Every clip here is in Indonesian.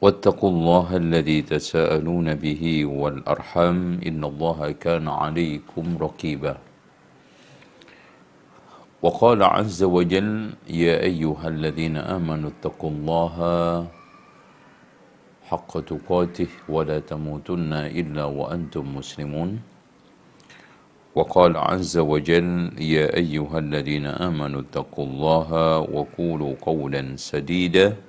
واتقوا الله الذي تساءلون به والأرحام إن الله كان عليكم رقيبا. وقال عز وجل يا أيها الذين آمنوا اتقوا الله حق تقاته ولا تموتن إلا وأنتم مسلمون. وقال عز وجل يا أيها الذين آمنوا اتقوا الله وقولوا قولا سديدا.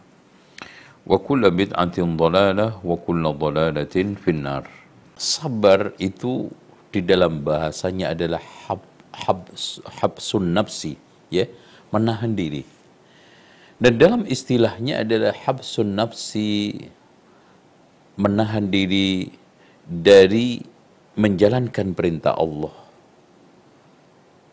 wa kullu bid'atin dhalalah wa في dhalalatin finnar. Sabar itu di dalam bahasanya adalah hab, hab, habsun nafsi, ya, menahan diri. Dan dalam istilahnya adalah habsun nafsi menahan diri dari menjalankan perintah Allah.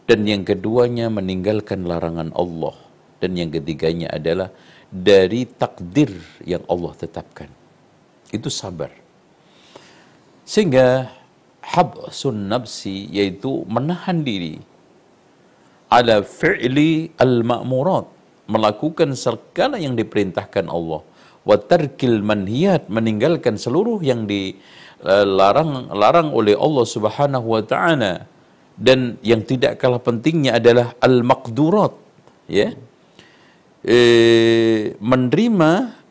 Dan yang keduanya meninggalkan larangan Allah. Dan yang ketiganya adalah dari takdir yang Allah tetapkan. Itu sabar. Sehingga habsun nafsi yaitu menahan diri ala fi'li al-ma'murat melakukan segala yang diperintahkan Allah wa tarkil manhiyat meninggalkan seluruh yang dilarang larang oleh Allah Subhanahu wa taala dan yang tidak kalah pentingnya adalah al-maqdurat ya eh, menerima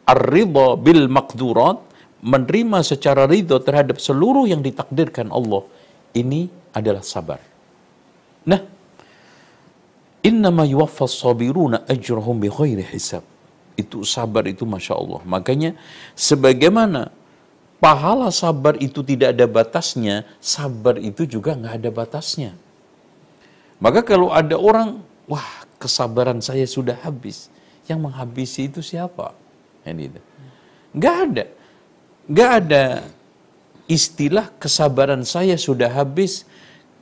ar-ridha bil maqdurat menerima secara ridho terhadap seluruh yang ditakdirkan Allah ini adalah sabar. Nah innama yuwaffas sabiruna ajrahum bi ghairi hisab. Itu sabar itu masya Allah. Makanya sebagaimana pahala sabar itu tidak ada batasnya sabar itu juga nggak ada batasnya. Maka kalau ada orang wah kesabaran saya sudah habis yang menghabisi itu siapa? Ini nggak ada. Nggak ada istilah kesabaran saya sudah habis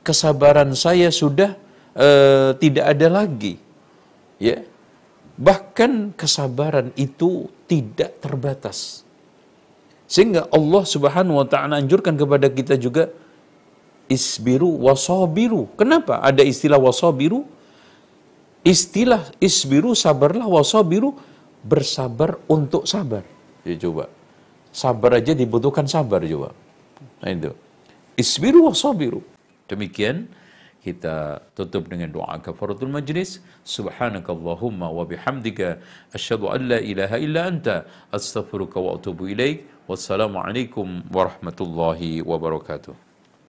kesabaran saya sudah uh, tidak ada lagi. Ya. Bahkan kesabaran itu tidak terbatas. Sehingga Allah Subhanahu wa taala anjurkan kepada kita juga isbiru wasabiru. Kenapa ada istilah wasabiru istilah isbiru sabarlah wasabiru bersabar untuk sabar. Ya coba. Sabar aja dibutuhkan sabar coba. Nah itu. Isbiru wasabiru demikian kita tutup dengan doa kafaratul majlis. Subhanakallahumma wa bihamdika asyhadu an la ilaha illa anta astaghfiruka wa atubu ilaik. Wassalamu alaikum warahmatullahi wabarakatuh